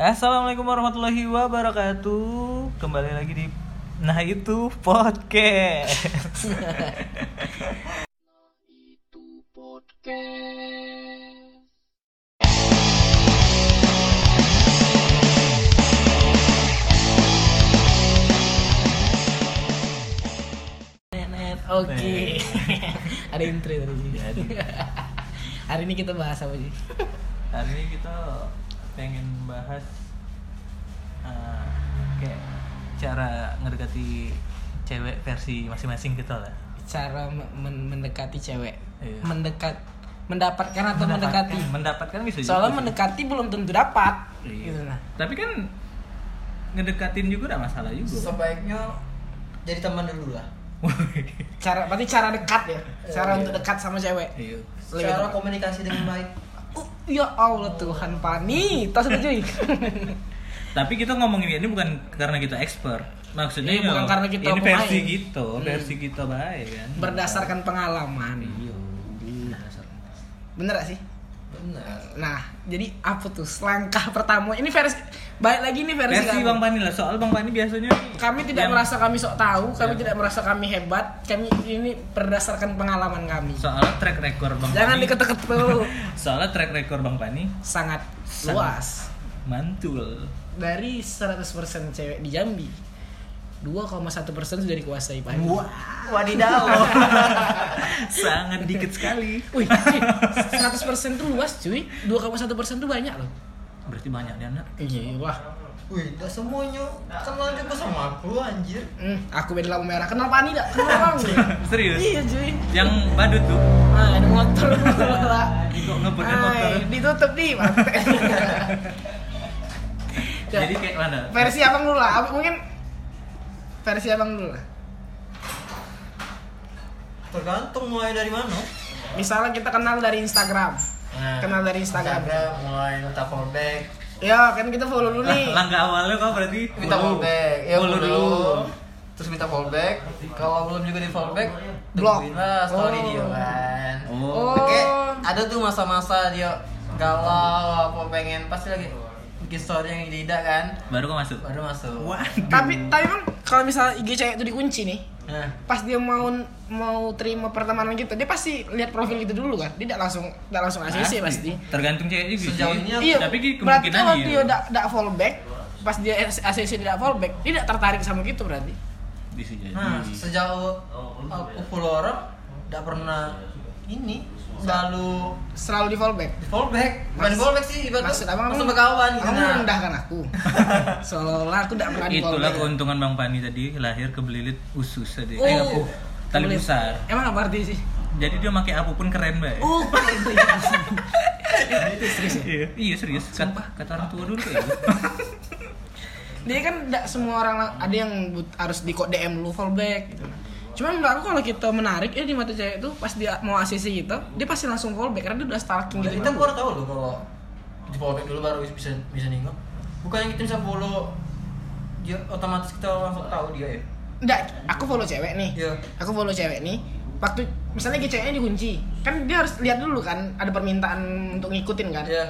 Assalamualaikum warahmatullahi wabarakatuh. Kembali lagi di Nah itu podcast. Nenet, oke. Ada intro tadi. Jadi. Hari ini kita bahas apa sih? Hari ini kita pengen bahas eh, kayak cara ngedekati cewek versi masing-masing gitu lah. Cara me- men- mendekati cewek. Iya. Mendekat mendapatkan atau mendekati. Mendapatkan bisa Soalnya juga mendekati belum tentu dapat. Iya. Gitu nah. Tapi kan ngedekatin juga gak masalah juga. sebaiknya jadi teman dulu lah Cara berarti cara dekat ya. Cara Iya. untuk dekat sama cewek. Iya. Cara komunikasi dengan baik Oh, ya Allah Tuhan Pani, tas cuy. Tapi kita ngomongin ini bukan karena kita expert. Maksudnya Iya, bukan karena kita ini versi pemain. gitu, versi kita baik kan. Berdasarkan pengalaman. Iya. berdasarkan. Bener gak sih? Benar Nah, jadi apa tuh langkah pertama? Ini versi balik lagi nih versi, Versi. Bang Pani lah, soal Bang Pani biasanya Kami tidak yang- merasa kami sok tahu, kami Ya. tidak merasa kami hebat. Kami ini berdasarkan pengalaman kami. soalnya track record Bang Jangan Pani. diketuk tuh. Soalnya track record Bang Pani Sangat Sangat. luas. mantul. Dari 100% cewek di Jambi, 2,1% sudah dikuasai Pak. wadidaw Sangat dikit sekali. Wih, eh, 100% tuh luas cuy. 2,1% tuh banyak loh. Berarti banyak nih anak. Iya, wah. wih gak semuanya kenal juga sama aku anjir Hmm, aku beda lampu merah. Kenal Pani enggak? Kenal Bang. Serius? Iya, cuy. Yang badut tuh. Ah, ada motor lah. Kok ngebutnya Ay, motor. ditutup nih, mantep. Ya, Jadi kayak mana? versi abang dulu lah. Apa- Mungkin versi abang dulu lah. tergantung mulai dari mana Misalnya kita kenal dari Instagram. nah, Kenal dari Instagram. mulai minta fallback Ya, kan kita follow dulu nih. Langkah awalnya kau berarti minta fallback ya Follow follow dulu. dulu terus minta fallback kalau belum juga di fallback Blok. tungguin lah story Oh. dia kan Oh. Oh. Kayak ada tuh masa-masa dia galau apa pengen pasti lagi bikin story yang tidak kan Baru kau masuk. baru masuk Waduh. Tapi tapi emang kalau misalnya IG cewek itu dikunci nih, nah pas dia mau mau terima pertemanan kita, dia pasti lihat profil itu dulu kan. Dia tidak langsung tidak langsung ACC pasti. Tergantung cewek juga Sejauh ini Iya, Tapi berarti kemungkinan kalau iya. dia tidak tidak fallback, pas dia ACC tidak fallback, dia tidak tertarik sama kita berarti. bisa jadi. Nah, sejauh aku follow orang tidak pernah ini selalu Selalu di fallback. di fallback bukan Maksud- fallback sih ibarat Maksud abang langsung abang- berkawan gitu Abang nah. merendahkan aku. Seolah-olah aku tidak pernah di Itulah fallback. keuntungan Bang Pani tadi lahir kebelilit usus tadi. Oh. Eh, apa? Tali besar. Emang apa arti sih? Jadi dia pakai apa pun keren, Mbak. Oh, itu ya. itu serius ya? Iya, iya serius. Kata, kata orang tua dulu kayak gitu. Dia kan tidak semua orang ada yang but- harus di kok DM dulu fallback gitu. Cuman menurut aku kalau kita menarik ya di mata cewek itu pas dia mau ACC kita, dia pasti langsung fallback karena dia udah stalking gitu. kita baru tahu loh kalau di fallback dulu baru bisa bisa nengok bukannya kita bisa follow dia otomatis kita langsung tahu dia ya Enggak, aku follow cewek nih. Iya. Aku follow cewek nih. Waktu misalnya gitu ceweknya dikunci, kan dia harus lihat dulu kan ada permintaan untuk ngikutin kan. Iya.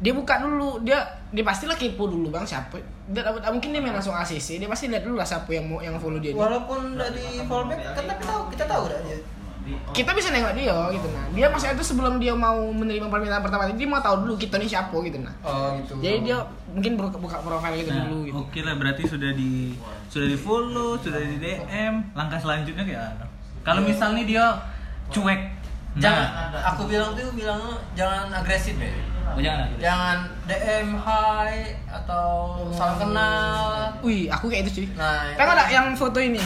Dia buka dulu, dia dia pastilah kepo dulu bang siapa. Dia dapat mungkin dia main langsung ACC, dia pasti lihat dulu lah siapa yang mau yang follow dia. walaupun dari fallback kan tapi tahu kita tahu dah dia Kita bisa nengok dia gitu nah. Dia maksudnya itu sebelum dia mau menerima permintaan pertama dia mau tahu dulu kita nih siapa gitu nah. oh gitu Jadi dia mungkin buka, buka profile gitu Nah, dulu gitu. oke lah berarti sudah di sudah di follow, sudah di DM. Langkah selanjutnya kayak apa? Kalau misalnya dia cuek, jangan nah, aku bilang tuh bilang jangan agresif ya oh, jangan. jangan DM hi atau salam kenal Wih, aku kayak itu cuy. nah Kan ada yang foto ini.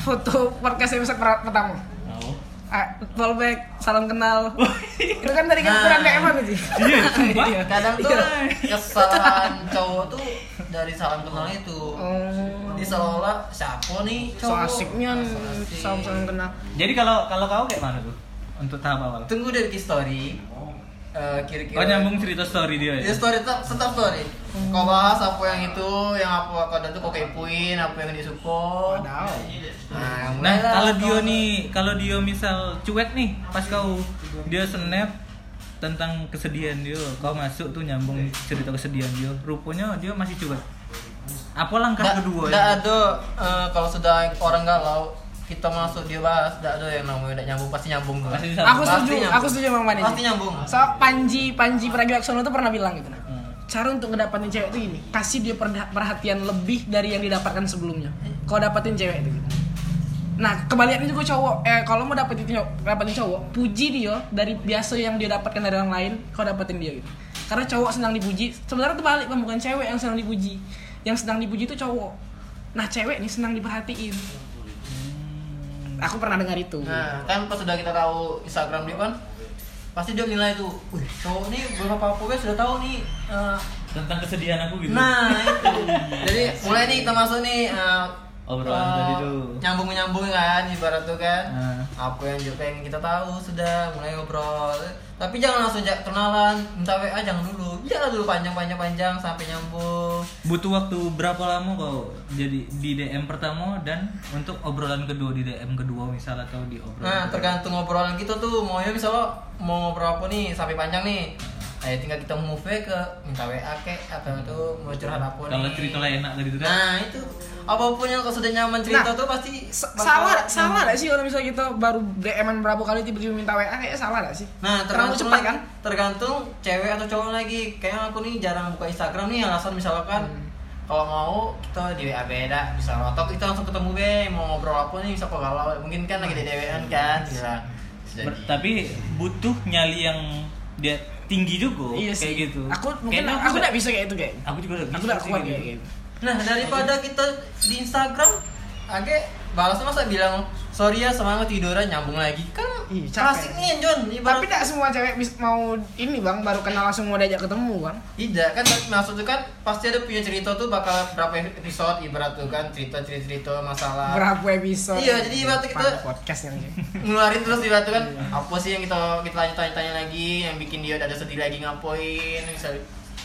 Foto podcast episode per- pertama. Oh. Ah, fallback, salam kenal. itu kan dari kan Nah. kurang DM apa sih? Iya, sumpah. Iya. kadang tuh Iya. kesalahan cowok tuh dari salam kenal itu Oh. jadi seolah-olah siapa nih So cowok asiknya So asik. salam salam kenal. Jadi kalau kalau kau kayak mana tuh? Untuk tahap awal. tunggu dari story Eh, kira-kira Oh nyambung cerita story dia ya? Dia story tetap tetap story. Kau bahas apa yang itu, yang apa kau dan tuh kau kepoin, apa yang. Wadaw. Nah, Nah, kalau dia nih, kalau dia misal cuek nih, pas kau dia snap, tentang kesedihan dia kau masuk tuh nyambung cerita kesedihan dia rupanya dia masih cuek apa langkah kedua nggak ya? ada eh, kalau sudah orang galau kita masuk dia bahas nggak ada yang namanya nggak nyambung pasti nyambung tuh. Pasti Aku Pasti setuju, nyambung. aku setuju sama Mani. Pasti nyambung. So, Panji Panji Pragiwaksono tuh pernah bilang gitu nah. Hmm. Cara untuk ngedapatin cewek itu gini, kasih dia perhatian lebih dari yang didapatkan sebelumnya. Kau dapatin cewek itu gitu. Nah, kebalikannya juga cowok. Eh, kalau mau dapetin cowok, dapetin cowok, puji dia dari biasa yang dia dapatkan dari orang lain, kau dapetin dia gitu. Karena cowok senang dipuji, sebenarnya itu balik, bukan cewek yang senang dipuji. Yang senang dipuji itu cowok. Nah, cewek nih senang diperhatiin. Aku pernah dengar itu. Nah, kan pas sudah kita tahu Instagram dia kan pasti dia nilai tuh, wih cowok nih belum apa apa guys sudah tahu nih. eh, tentang kesedihan aku gitu nah itu. Jadi mulai nih kita masuk nih eh, Obrolan eh, tadi tuh. Nyambung nyambung kan ibarat tuh kan. Nah. Apa yang juga pengen kita tahu sudah mulai ngobrol. Tapi jangan langsung jak kenalan, minta WA jangan dulu. Jangan dulu panjang-panjang panjang sampai nyambung. butuh waktu berapa lama kau jadi di DM pertama dan untuk obrolan kedua di DM kedua misal atau di obrolan Nah, kedua? tergantung obrolan kita tuh mau ya misalnya mau ngobrol apa nih sampai panjang nih. Ayo tinggal kita move ke minta WA kek atau itu mau curhat apa kalau cerita lah enak tadi tuh kan Nah, itu apa pun yang kau sudah nyaman cerita Nah, tuh pasti salah salah gak sih kalau misalnya kita baru DM-an berapa kali tiba-tiba minta WA kayaknya salah gak sih? Nah, terlalu tergantung cepat kan? Tergantung cewek atau cowok lagi. Kayak aku nih jarang buka Instagram nih alasan misalkan Hmm. kalau mau kita di WA beda bisa atau kita langsung ketemu be mau ngobrol apa nih bisa kok galau mungkin kan lagi di DWN kan bisa bisa Ber- tapi butuh nyali yang dia tinggi juga Iya kayak sih. gitu Aku mungkin Kayaknya aku nggak- gak bisa kayak itu kayak. aku juga nggak Aku bisa gak sih kuat kayak kayak gitu. gitu. Nah, daripada kita di Instagram agak balasnya masa bilang sorry ya semangat tiduran nyambung lagi kan Ih, capek. klasik nih John ibarat Tapi gak semua cewek bis- mau ini bang baru kenal langsung mau diajak ketemu bang. Tidak kan maksudnya kan pasti ada punya cerita tuh bakal berapa episode ibarat tuh kan cerita cerita cerita masalah Berapa episode? Iya, jadi ibaratnya kita- podcast yang ngeluarin terus ibarat tuh kan apa sih yang kita kita tanya tanya, tanya lagi yang bikin dia ada sedih lagi ngapain bisa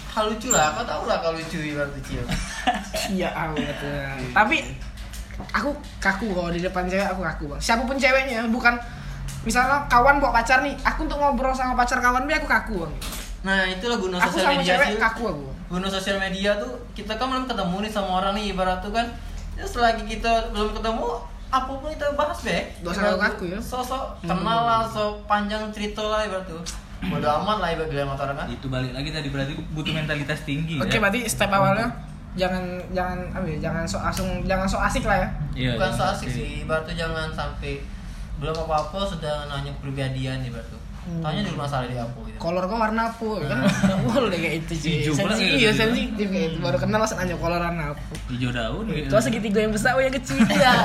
hal lucu lah kau tau lah kalau lucu ibarat kecil Iya amat ya. Tapi aku kaku kalau di depan cewek aku kaku bang. Siapa pun ceweknya bukan misalnya kawan bawa pacar nih, aku untuk ngobrol sama pacar kawan be aku kaku bang. nah itulah guna Aku sosial sama media cewek sih kaku aku. guna sosial media tuh kita kan belum ketemu nih sama orang nih ibarat tuh kan ya selagi kita belum ketemu apa pun kita bahas be Gak usah ngaku-ngaku ya. sosok kenal lah so panjang cerita lah ibarat tuh bodo amat lah ibarat bilang motor kan itu balik lagi tadi berarti butuh mentalitas tinggi Oke, ya. berarti step awalnya jangan jangan apa ya, jangan so langsung jangan so asik lah ya. Iya, bukan so jangan asik sih ibarat tuh jangan sampai belum apa apa sudah nanya kepribadian ibarat tuh Hmm. tanya dulu masalah di apa gitu Kolor kau warna apa? Kan nggak boleh kayak itu sih. Sensitif, kayak iya sensitif kayak itu. Baru kenal langsung nanya kolor warna apa. hijau daun gitu. Itu segitiga yang besar, oh yang kecil ya.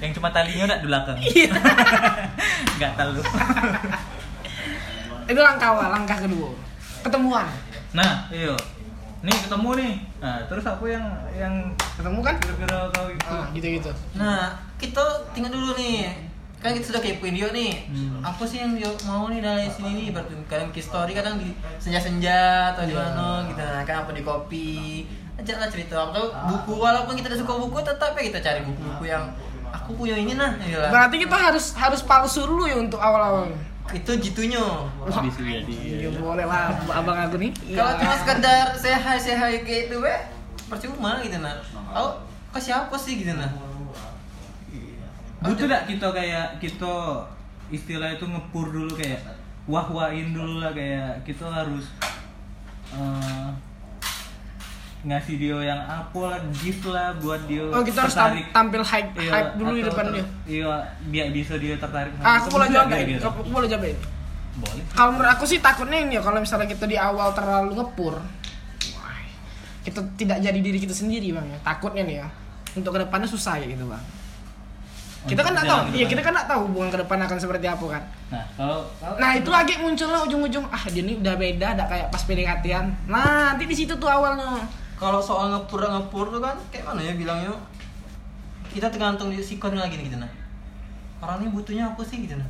yang cuma talinya udah di belakang Iya. nggak tahu itu langkah awal, langkah kedua. Ketemuan. nah iyo nih ketemu nih nah terus apa yang yang Ketemu kan? kira-kira kau itu Ah, gitu-gitu. Nah, kita tinggal dulu nih. Kan kita sudah kepoin dia nih. Hmm. Apa sih yang dia mau nih dari sini nih? Berarti kadang bikin story, kadang di senja-senja atau di mana gitu. Nah, kan apa di kopi. Ajaklah cerita atau buku walaupun kita tidak suka buku tetap ya kita cari buku-buku yang aku punya ini nah gitu lah. Berarti kita harus harus palsu dulu ya untuk awal-awal. Itu jitunya. bisa jadi Iya boleh lah abang aku nih. Kalau Iya. cuma sekedar hi say hi kayak itu we percuma gitu nah. Oh, ke siapa sih gitu nah? butuh gak kita kayak kita istilah itu ngepur dulu kayak wah wahin dulu lah kayak kita harus eh, ngasih dia yang apa lah gift lah buat dia Oh kita harus tam- tertarik. tampil hype Iya, hype dulu di depan dia. iya biar bisa dia tertarik sama Ah, aku boleh ya? gitu? Aku boleh jawab ya? boleh Kalau menurut aku sih takutnya ini ya kalau misalnya kita di awal terlalu ngepur, kita tidak jadi diri kita sendiri bang ya. Takutnya nih ya. Untuk ke depannya susah ya gitu bang. Kita kan nggak tahu, iya kita kan nggak tahu hubungan ke depan akan seperti apa kan. nah kalau kalau- Nah itu lagi munculnya ujung-ujung ah dia ini udah beda, ada kayak pas PDKT-an. Nah nanti di situ tuh awalnya. Kalau soal ngepur ngepur tuh kan kayak mana ya bilangnya? Kita tergantung di sikonnya lagi nih gitu nah. Orang ini butuhnya apa sih gitu nah?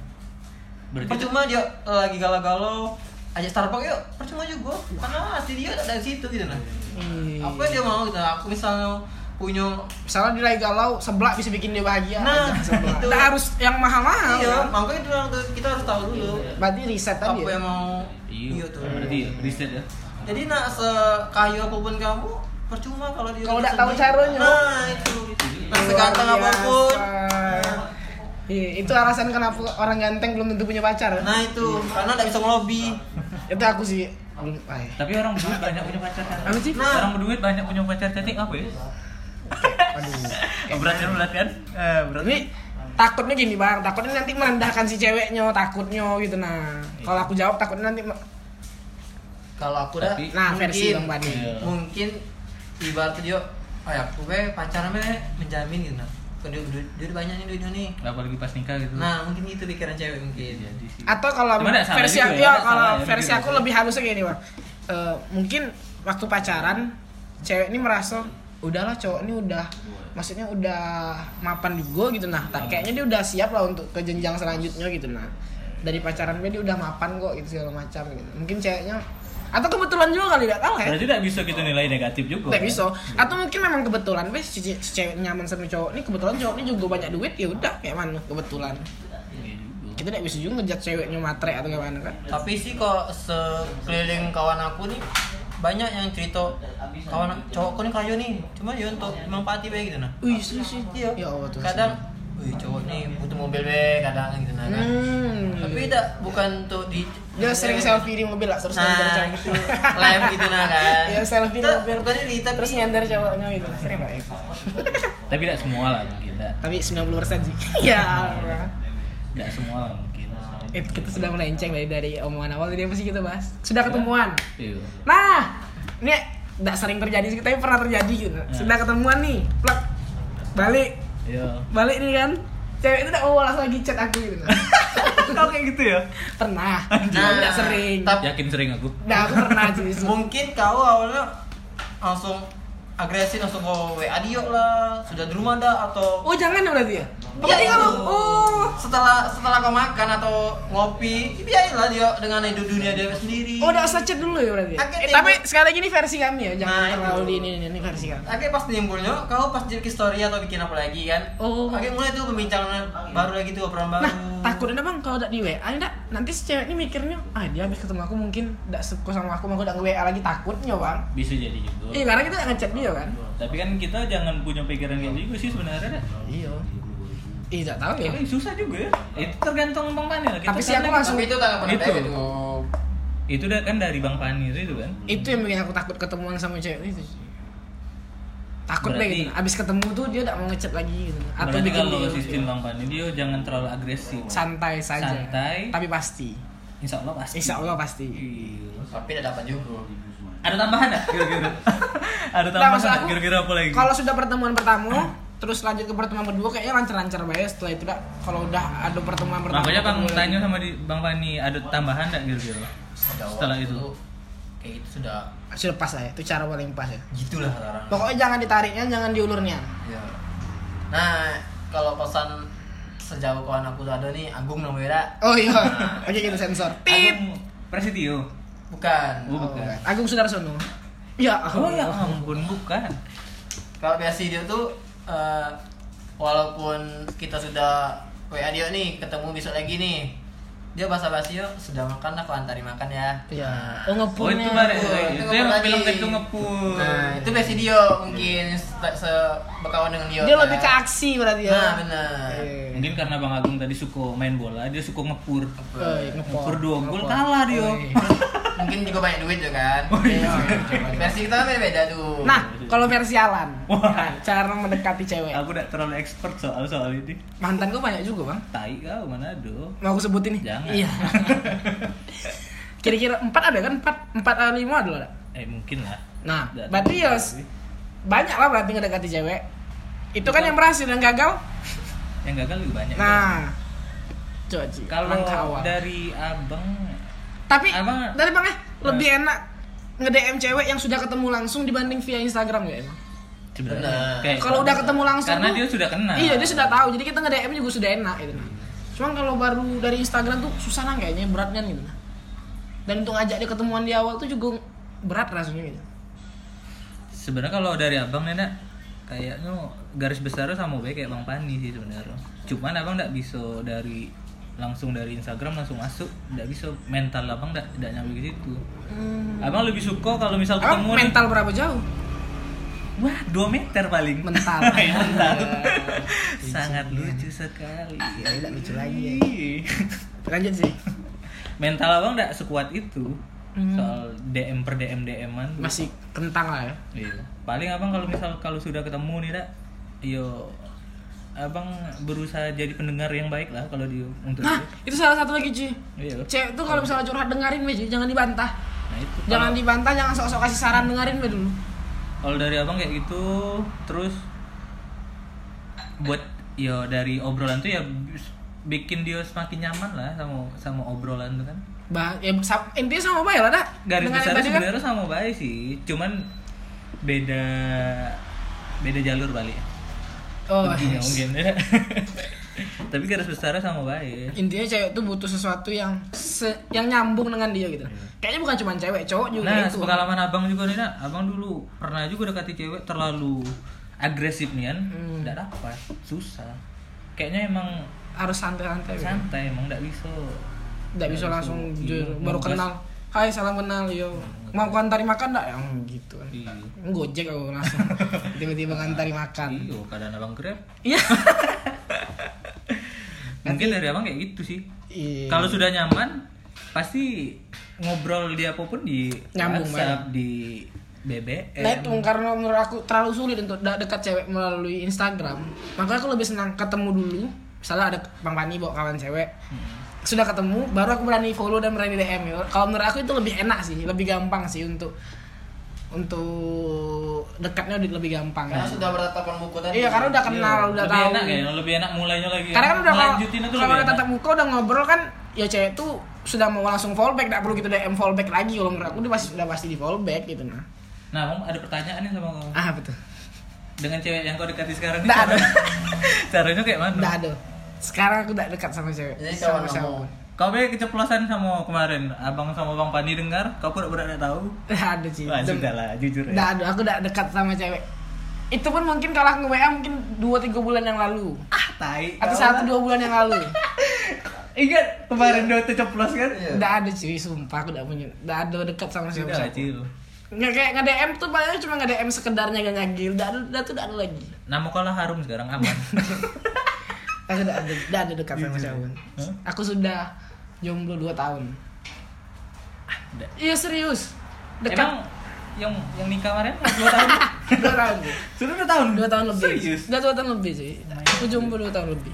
berarti Percuma dia eh, lagi galau-galau ajak Starbucks yuk, percuma juga karena hati dia ada di situ gitu nah. Iya. Apa yang dia mau gitu? Aku misalnya punya Misalnya dia lagi galau, seblak bisa bikin dia bahagia. Nah, itu. Nggak harus yang mahal-mahal. iya kan? makanya itu kita harus tahu dulu Berarti riset tadi. apa ya? yang mau Iya, tuh Berarti riset ya. Jadi nak sekayu apa pun kamu percuma kalau dia Kalau nggak tahu caranya. nah itu Luar seganteng biasa. apa pun Iya, itu alasan kenapa orang ganteng belum tentu punya pacar. nah itu karena nggak bisa ngelobi Itu aku sih. Ay. Tapi orang berduit banyak punya pacar kan. Apa sih? Nah. Orang berduit banyak punya pacar cantik apa ya? Aduh. berat kan berat kan? Eh, berat. Ini takutnya gini bang, takutnya nanti merendahkan si ceweknya, takutnya gitu nah. Kalau aku jawab takutnya nanti kalau aku dah Nah, versi Bang Bani. Iya. mungkin ibaratnya dia oh ya aku be pacaran be menjamin gitu nah Kan dia duit duit banyak nih duitnya nih Apalagi pas nikah gitu. nah mungkin itu pikiran cewek mungkin jadi sih. atau kalau versi aku ya, ya, kalau ya, versi aku lebih halusnya gini bang. Eh, mungkin waktu pacaran cewek ini merasa udahlah cowok ini udah maksudnya udah mapan juga gitu nah Tak- kayaknya dia udah siap lah untuk ke jenjang selanjutnya gitu nah dari pacaran dia udah mapan kok gitu segala macam gitu mungkin ceweknya atau kebetulan juga kali tidak tahu ya Berarti tidak bisa kita nilai negatif juga. Nggak bisa. Atau mungkin memang kebetulan wes si, si cewek nyaman sama cowok ini kebetulan cowok ini juga banyak duit ya udah kayak mana kebetulan. Iya. Kita tidak bisa juga ngejat ceweknya matre atau gimana kan. tapi sih kok sekeliling kawan aku nih banyak yang cerita kawan cowokku nih kayu nih cuma ya untuk memanfaati be gitu nah Wih, sih sih. iya Ya Allah tuh. kadang wih cowok nih butuh mobil be kadang gitu nah kan. Hmm. tapi tidak bukan untuk di dia sering selfie di mobil lah terus nyender nah cowok. itu live gitu nah kan Iya, selfie di mobil. bukan ini tapi Terus nyender cowoknya gitu. Sering lah. Tapi tidak semua lah mungkin. Tidak, Tapi 90% sih. Iya. tidak semua lah mungkin. Itu kita sudah melenceng dari dari omongan awal jadi apa sih kita bahas? Sudah ketemuan. Iya. Nah, ini tidak sering terjadi sih, tapi pernah terjadi gitu. Sudah ketemuan nih, plak, balik, Iya. balik nih kan. Cewek itu tidak mau balas lagi chat aku gitu. Kau kayak gitu ya? pernah, Nah, nah, tidak sering. tapi- Yakin sering aku. Nah, aku pernah sih. mungkin kau awalnya langsung agresif langsung ke WA dia lah sudah di rumah dah atau Oh, jangan ya berarti ya? Iya, Berarti kalau itu. oh, setelah setelah kau makan atau ngopi biayalah dia dengan hidup dunia dia sendiri oh udah usah chat dulu ya berarti. Akhirnya Eh, tapi lagi ini versi kami ya, jangan Nah, terlalu di ini, ini, ini versi kami. Akhirnya pas timbulnya, kau pas bikin story atau bikin apa lagi kan? Oh. Akhirnya mulai tuh pembincangan baru lagi tuh obrolan baru. Nah, takutnya bang kalau udah di WA enggak nanti si cewek ini mikirnya ah dia habis ketemu aku mungkin enggak suka sama aku mau udah nge-WA lagi takutnya bang Bisa jadi juga. iya karena kita nggak ngechat dia kan Tapi kan kita jangan punya pikiran kayak gitu sih sebenarnya. dah. Iya tidak tahu ya Tapi susah juga ya. Itu tergantung Bang Pani lah. Kita Tapi sih kan aku langsung- itu tak pernah Itu. itu. Itu kan dari Bang Pani itu, itu kan. itu yang bikin aku takut ketemuan sama cewek itu takut deh Berarti- gitu abis ketemu tuh dia tidak mau ngechat lagi gitu atau Berarti bikin kalau dia sistem Bang Pani dia jangan terlalu agresif. santai saja Santai. tapi pasti Insya Allah pasti. insya Allah pasti Iya. Tapi tidak dapat juga. Ada tambahan nggak kira-kira? Ada tambahan nggak kira-kira apa lagi? kalau sudah pertemuan pertama terus lanjut ke pertemuan kedua kayaknya lancar-lancar banget setelah itu dah kalau udah ada pertemuan pertama Makanya Bang tanya sama di Bang Pani ada tambahan nggak kira-kira? Setelah itu. kayak itu sudah sudah pas lah ya itu cara paling pas ya gitulah sekarang. pokoknya jangan ditariknya jangan diulurnya Iya. Nah, kalau pesan sejauh kawan aku tuh ada nih Agung namanya oh iya oke kita sensor tip Agung Prasetyo. bukan. Oh, bukan. Agung Sudarsono ya Oh ya ampun bukan. Kalau biasa dia tuh eh, walaupun kita sudah WA dia nih ketemu besok lagi nih. Dia basa basi yuk sudah makan aku antari makan ya. Ya oh Oh itu ngepurnya bare Itu itu ngepur yang lagi. film itu ngepur. nah itu biasa dia mungkin se- sebekawan dengan dia dia kan. lebih ke aksi berarti ya. Nah benar. Eh, Mungkin karena Bang Agung tadi suka main bola, dia suka ngepur. iya, ngepor. Ngepur dua gol kalah dia. Iya. mungkin juga banyak duit juga kan Oh, iya. versi kita kan beda tuh nah kalau versi Alan Wah. nah, cara mendekati cewek Aku udah terlalu expert soal soal ini. mantan gue banyak juga bang Tai kau mana do? mau aku sebutin nih Jangan. iya kira-kira empat ada kan empat empat atau lima ada lah Eh mungkin lah. nah Nggak berarti ya banyak lah berarti ngedekati cewek itu kan yang berhasil yang gagal Yang gagal juga banyak. nah coba kalau dari abang tapi Abang- dari bang eh. Lebih enak nge DM cewek yang sudah ketemu langsung dibanding via Instagram ya emang sebenarnya kalau udah ketemu langsung karena tuh- dia sudah kenal. Iya dia sudah tahu. Jadi kita nge DM juga sudah enak gitu. Nah cuman kalau baru dari Instagram tuh susah nah kayaknya beratnya gitu. Nah dan untuk ngajak dia ketemuan di awal tuh juga berat rasanya gitu. Sebenarnya kalau dari abang Nena kayaknya garis besarnya sama baik kayak Bang Pani sih sebenarnya. Cuman abang nggak bisa dari langsung dari Instagram langsung masuk, nggak bisa mental abang nggak nggak nyampe ke situ. Abang lebih suka kalau misal Abang ketemu nih, mental berapa jauh? wah 2 meter paling Mental. mental sangat lucu sekali Ya, udah lucu lagi ya. Lanjut sih. mental abang nggak sekuat itu soal DM per DM DM-an Masih kentang lah ya. Iya. Paling abang kalau misal kalau sudah ketemu nih dak, yo abang berusaha jadi pendengar yang baik lah kalau di untuk Nah, itu salah satu lagi cuy. Iya. Cewek tuh kalau misalnya curhat dengerin cuy. jangan dibantah. Nah itu. Jangan Kalau- dibantah, jangan sok-sok kasih saran dengerin be dulu. Kalau dari abang kayak gitu, terus buat yo dari obrolan tuh ya bikin dia semakin nyaman lah sama sama obrolan tuh kan. Bah, ya, sa- intinya sama baik lah dah. Garis besar kan, sebenarnya sama baik sih, cuman beda beda jalur balik. Oh, yes. mungkin ya. Tapi garis besarnya sama baik. intinya cewek tuh butuh sesuatu yang se- yang nyambung dengan dia gitu. Kayaknya bukan cuma cewek, cowok juga Nah, itu. pengalaman abang juga nih, nak. Abang dulu pernah juga dekati cewek terlalu agresif nih kan. Hmm. Nggak dapat, susah. Kayaknya emang Harus santai-santai. gitu. santai, emang nggak bisa. Nggak bisa langsung jujur, baru kenal. Hai, salam kenal, yo. Mau aku antari makan enggak? Yang gitu kan. Iya. Gojek aku langsung. Tiba-tiba ngantari makan. Iya, keadaan abang grab. Iya. Mungkin dari abang kayak gitu sih. Iya. Kalau sudah nyaman, pasti ngobrol di apa pun di Nyambung WhatsApp, di BBM. Nah itu karena menurut aku terlalu sulit untuk dekat cewek melalui Instagram Makanya aku lebih senang ketemu dulu Misalnya ada Bang Pani bawa kawan cewek Sudah ketemu, baru aku berani follow dan berani DM ya. Kalau menurut aku itu lebih enak sih, lebih gampang sih untuk untuk dekatnya lebih- lebih gampang Karena sudah bertatapan muka tadi. Iya karena udah kenal, udah lebih tahu enak ya, lebih enak mulainya lagi. Karena kan udah kalau Lanjutin itu kalau udah tatap muka udah ngobrol kan Ya cewek tuh sudah mau langsung fallback, gak perlu kita DM fallback lagi Kalau menurut aku dia pasti, udah pasti di fallback gitu nah Nah, Om ada pertanyaan nih sama kau. Ah betul Dengan cewek yang kau dekati sekarang ini Nggak ada. Caranya kayak mana? Udah ada Sekarang aku udah dekat sama cewek Jadi sama siapa kamu. Kau be keceplosan sama kemarin, abang sama bang Pani dengar, kau pura pura tidak tahu. Nggak ada sih Wah, Dem- sudah lah, jujur Nggak ya. ada, aku udah dekat sama cewek Itu pun mungkin kalau aku nge-WA mungkin 2-3 bulan yang lalu Ah, tai. Atau satu dua bulan yang lalu Ingat kemarin dia terceplos kan? Iya. Nggak ada cuy, sumpah aku udah punya Nggak ada dekat sama siapa kecil. Nggak kayak nge-DM tuh paling cuma nge-DM sekedarnya gak nyagil Nggak ada, nggak tuh nggak ada lagi Nama kau lah harum sekarang aman. Aku udah ada, udah ada dekat sama siapa? Hah? Aku sudah jomblo 2 tahun. Udah. Iya serius. Dekat. Emang yang yang nikah kemarin dua tahun? 2 tahun. Sudah dua tahun. dua tahun lebih. Serius? udah dua tahun lebih sih. Aku jomblo dua tahun lebih.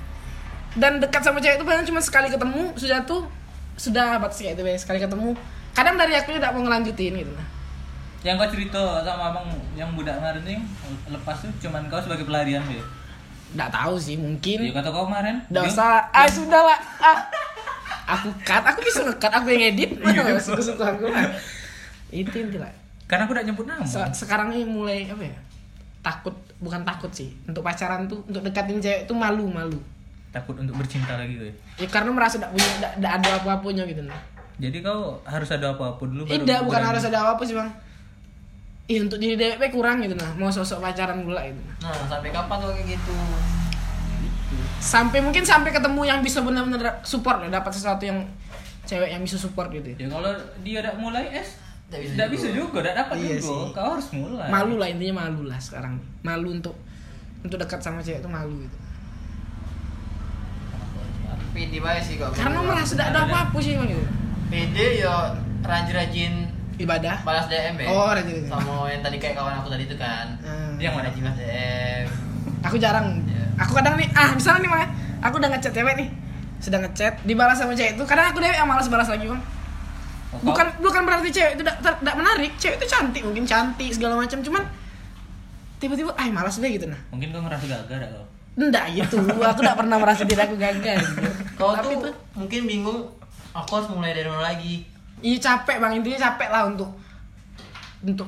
Dan dekat sama cewek itu paling cuma sekali ketemu sudah tuh sudah batas kayak itu sekali ketemu. Kadang dari aku tidak mau ngelanjutin gitu nah Yang kau cerita sama abang yang budak kemarin lepas tuh cuman kau sebagai pelarian be. Nggak tahu sih Ya mungkin kata kau kemarin. dia- usah. Ah sudah lah. Ah. Aku cut. Aku bisa nge-cut. Aku yang edit. Iya. suka suka aku. mah. itu intilah Karena aku udah nyebut nama. Se- sekarang ini mulai apa ya? Takut bukan takut sih. Untuk pacaran tuh untuk dekatin cewek tuh malu malu Takut untuk bercinta lagi gue. ya? Karena merasa tidak punya tidak ada apa-apanya gitu nah Jadi kau harus ada apa-apa dulu baru Tidak, bukan harus ada apa-apa sih bang Ih untuk diri DWP kurang gitu nah Mau sosok pacaran pula gitu Nah, sampai kapan tuh kayak gitu? Sampai mungkin sampai ketemu yang bisa benar-benar support lah Dapat sesuatu yang Cewek yang bisa support gitu Ya kalau dia udah mulai es Nggak bisa Nggak juga. bisa juga, nggak dapat Iya juga. sih. Kau harus mulai. Malu lah intinya malu lah sekarang Malu untuk Untuk dekat sama cewek itu malu gitu Pede banget sih kok. Karena merasa tidak ada apa-apa sih bang gitu Pede ya rajin-rajin Ibadah balas DM ya. Oh, rajin-rajin. Sama yang tadi kayak kawan aku tadi itu kan. Hmm. Yang mana? Rajin balas DM. Aku jarang Iya. Aku kadang nih Ah misalnya nih bang Aku udah ngechat cewek nih Sudah ngechat Dibalas sama cewek itu Kadang aku deh yang malas balas lagi bang Oh, bukan bukan berarti cewek itu tidak menarik cewek itu cantik mungkin cantik segala macam cuman tiba-tiba ah malas deh gitu nah Mungkin kau ngerasa gagal dah kau. enggak gitu aku tidak pernah merasa diri aku gagal gitu. Kau tapi tuh tuh mungkin bingung aku harus mulai dari mana lagi. Iya capek bang intinya capek lah untuk untuk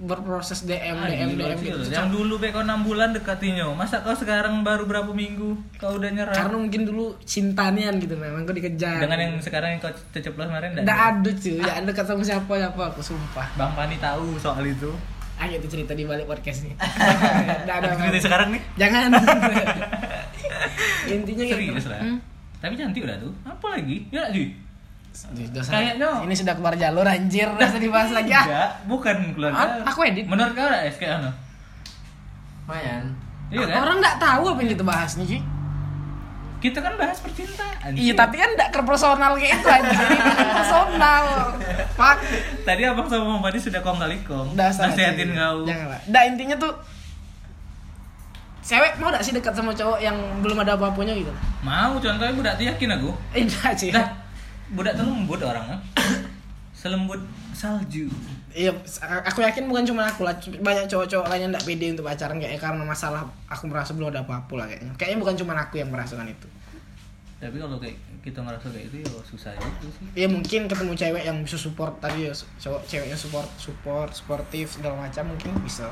berproses DM Ah, DM DM gitu Yang dulu be kau 6 bulan dekatinya. Masa kau sekarang baru berapa minggu kau udah nyerah? karena mungkin dulu cintanian gitu memang aku dikejar Dengan yang sekarang yang kau terceplos kemarin tidak ada cuy tidak ada dekat sama siapa siapa aku sumpah Bang Pani tahu soal itu. Ah itu cerita di balik podcast nih. Nggak ada cerita sekarang nih. Jangan. Intinya kayak Serius gitu. lah. Hmm. Tapi cantik udah tuh. Apa lagi? Ya, Ji. Dosa. Kayaknya- ini sudah keluar jalur anjir, udah usah dibahas lagi ah. Enggak, bukan keluarga. Ah, aku edit. Menurut kau ada SK ano? Lumayan. Iya kan? Orang nggak tahu apa yang kita bahas nih, Ci. Kita kan bahas percintaan. Iya, tapi kan nggak personal kayak itu anjir. Ini personal. Fuck. Tadi abang sama Mama Padi sudah kong kali kong. Nasihatin kau. Jangan lah. Nah, intinya tuh Cewek mau gak sih dekat sama cowok yang belum ada apa-apanya gitu? Mau contohnya budak tuh yakin aku. Eh, enggak sih. Dah, budak tuh lembut orangnya. Selembut salju. Iya, aku yakin bukan cuma aku lah, banyak cowok-cowok lain yang nggak pede untuk pacaran kayaknya karena masalah aku merasa belum ada apa-apa lah kayaknya. Kayaknya bukan cuma aku yang merasakan itu. Tapi kalau kayak kita ngerasa kayak itu ya susah itu sih. Ya mungkin ketemu cewek yang bisa support tadi ya, cowok ceweknya support, support, sportif segala macam mungkin bisa.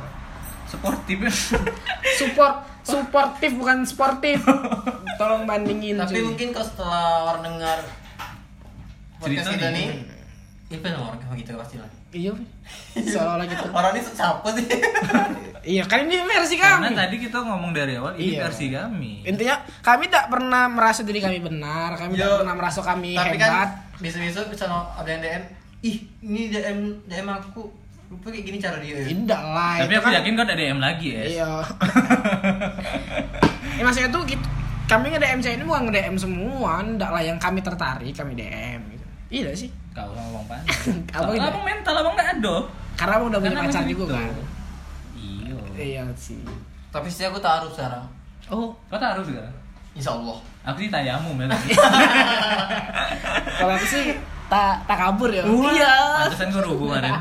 Sportif. Support, supportif bukan sportif. Tolong bandingin. Tapi cuy. mungkin kalau setelah orang dengar Cerita kita nih. nih, itu sama orang kayak gitu pasti lah. Iya, seolah-olah gitu. Orang ini siapa sih? Iya, kan ini versi Karena kami. tadi kita ngomong dari awal ini Iya. versi kami. Intinya kami tidak pernah merasa diri kami benar, kami Yo, tidak pernah merasa kami Tapi hebat. kan bisa-bisa bisa ada yang DM, ih ini DM DM aku, lupa kayak gini cara dia. Tidak lah. Tapi aku kan- yakin kau ada DM lagi ya. Iya. ya maksudnya tuh gitu. Kami nge-DM cewek ini bukan nge-DM semua, ndak lah yang kami tertarik, kami DM gitu. Iya sih. Kau sama Bang Pan. Abang Abang, mental, abang nggak ada. Karena abang udah punya pacar juga kan. Iya. Iya sih. Tapi sih aku taruh sekarang. Oh, Kau taruh juga. Insya Allah. Aku sih tayamu ya. kalau aku sih tak tak kabur ya. Wah, Iya. Pantesan kau rubuh kemarin.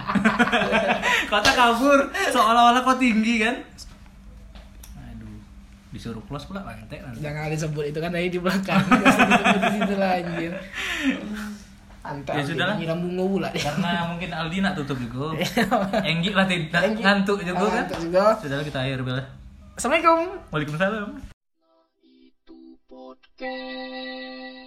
kau tak kabur, seolah-olah kau tinggi kan. Aduh, disuruh close pula nanti. Jangan disebut itu kan tadi di belakang. Usah disebut di situ lah anjir. Antar Ya sudahlah. Nyiram bunga pula. Karena mungkin Aldi nak tutup juga. Enggik lah tidak Enggik. ngantuk juga kan. Ngantuk juga. Sudah kita akhir bela. Assalamualaikum. Waalaikumsalam. Podcast.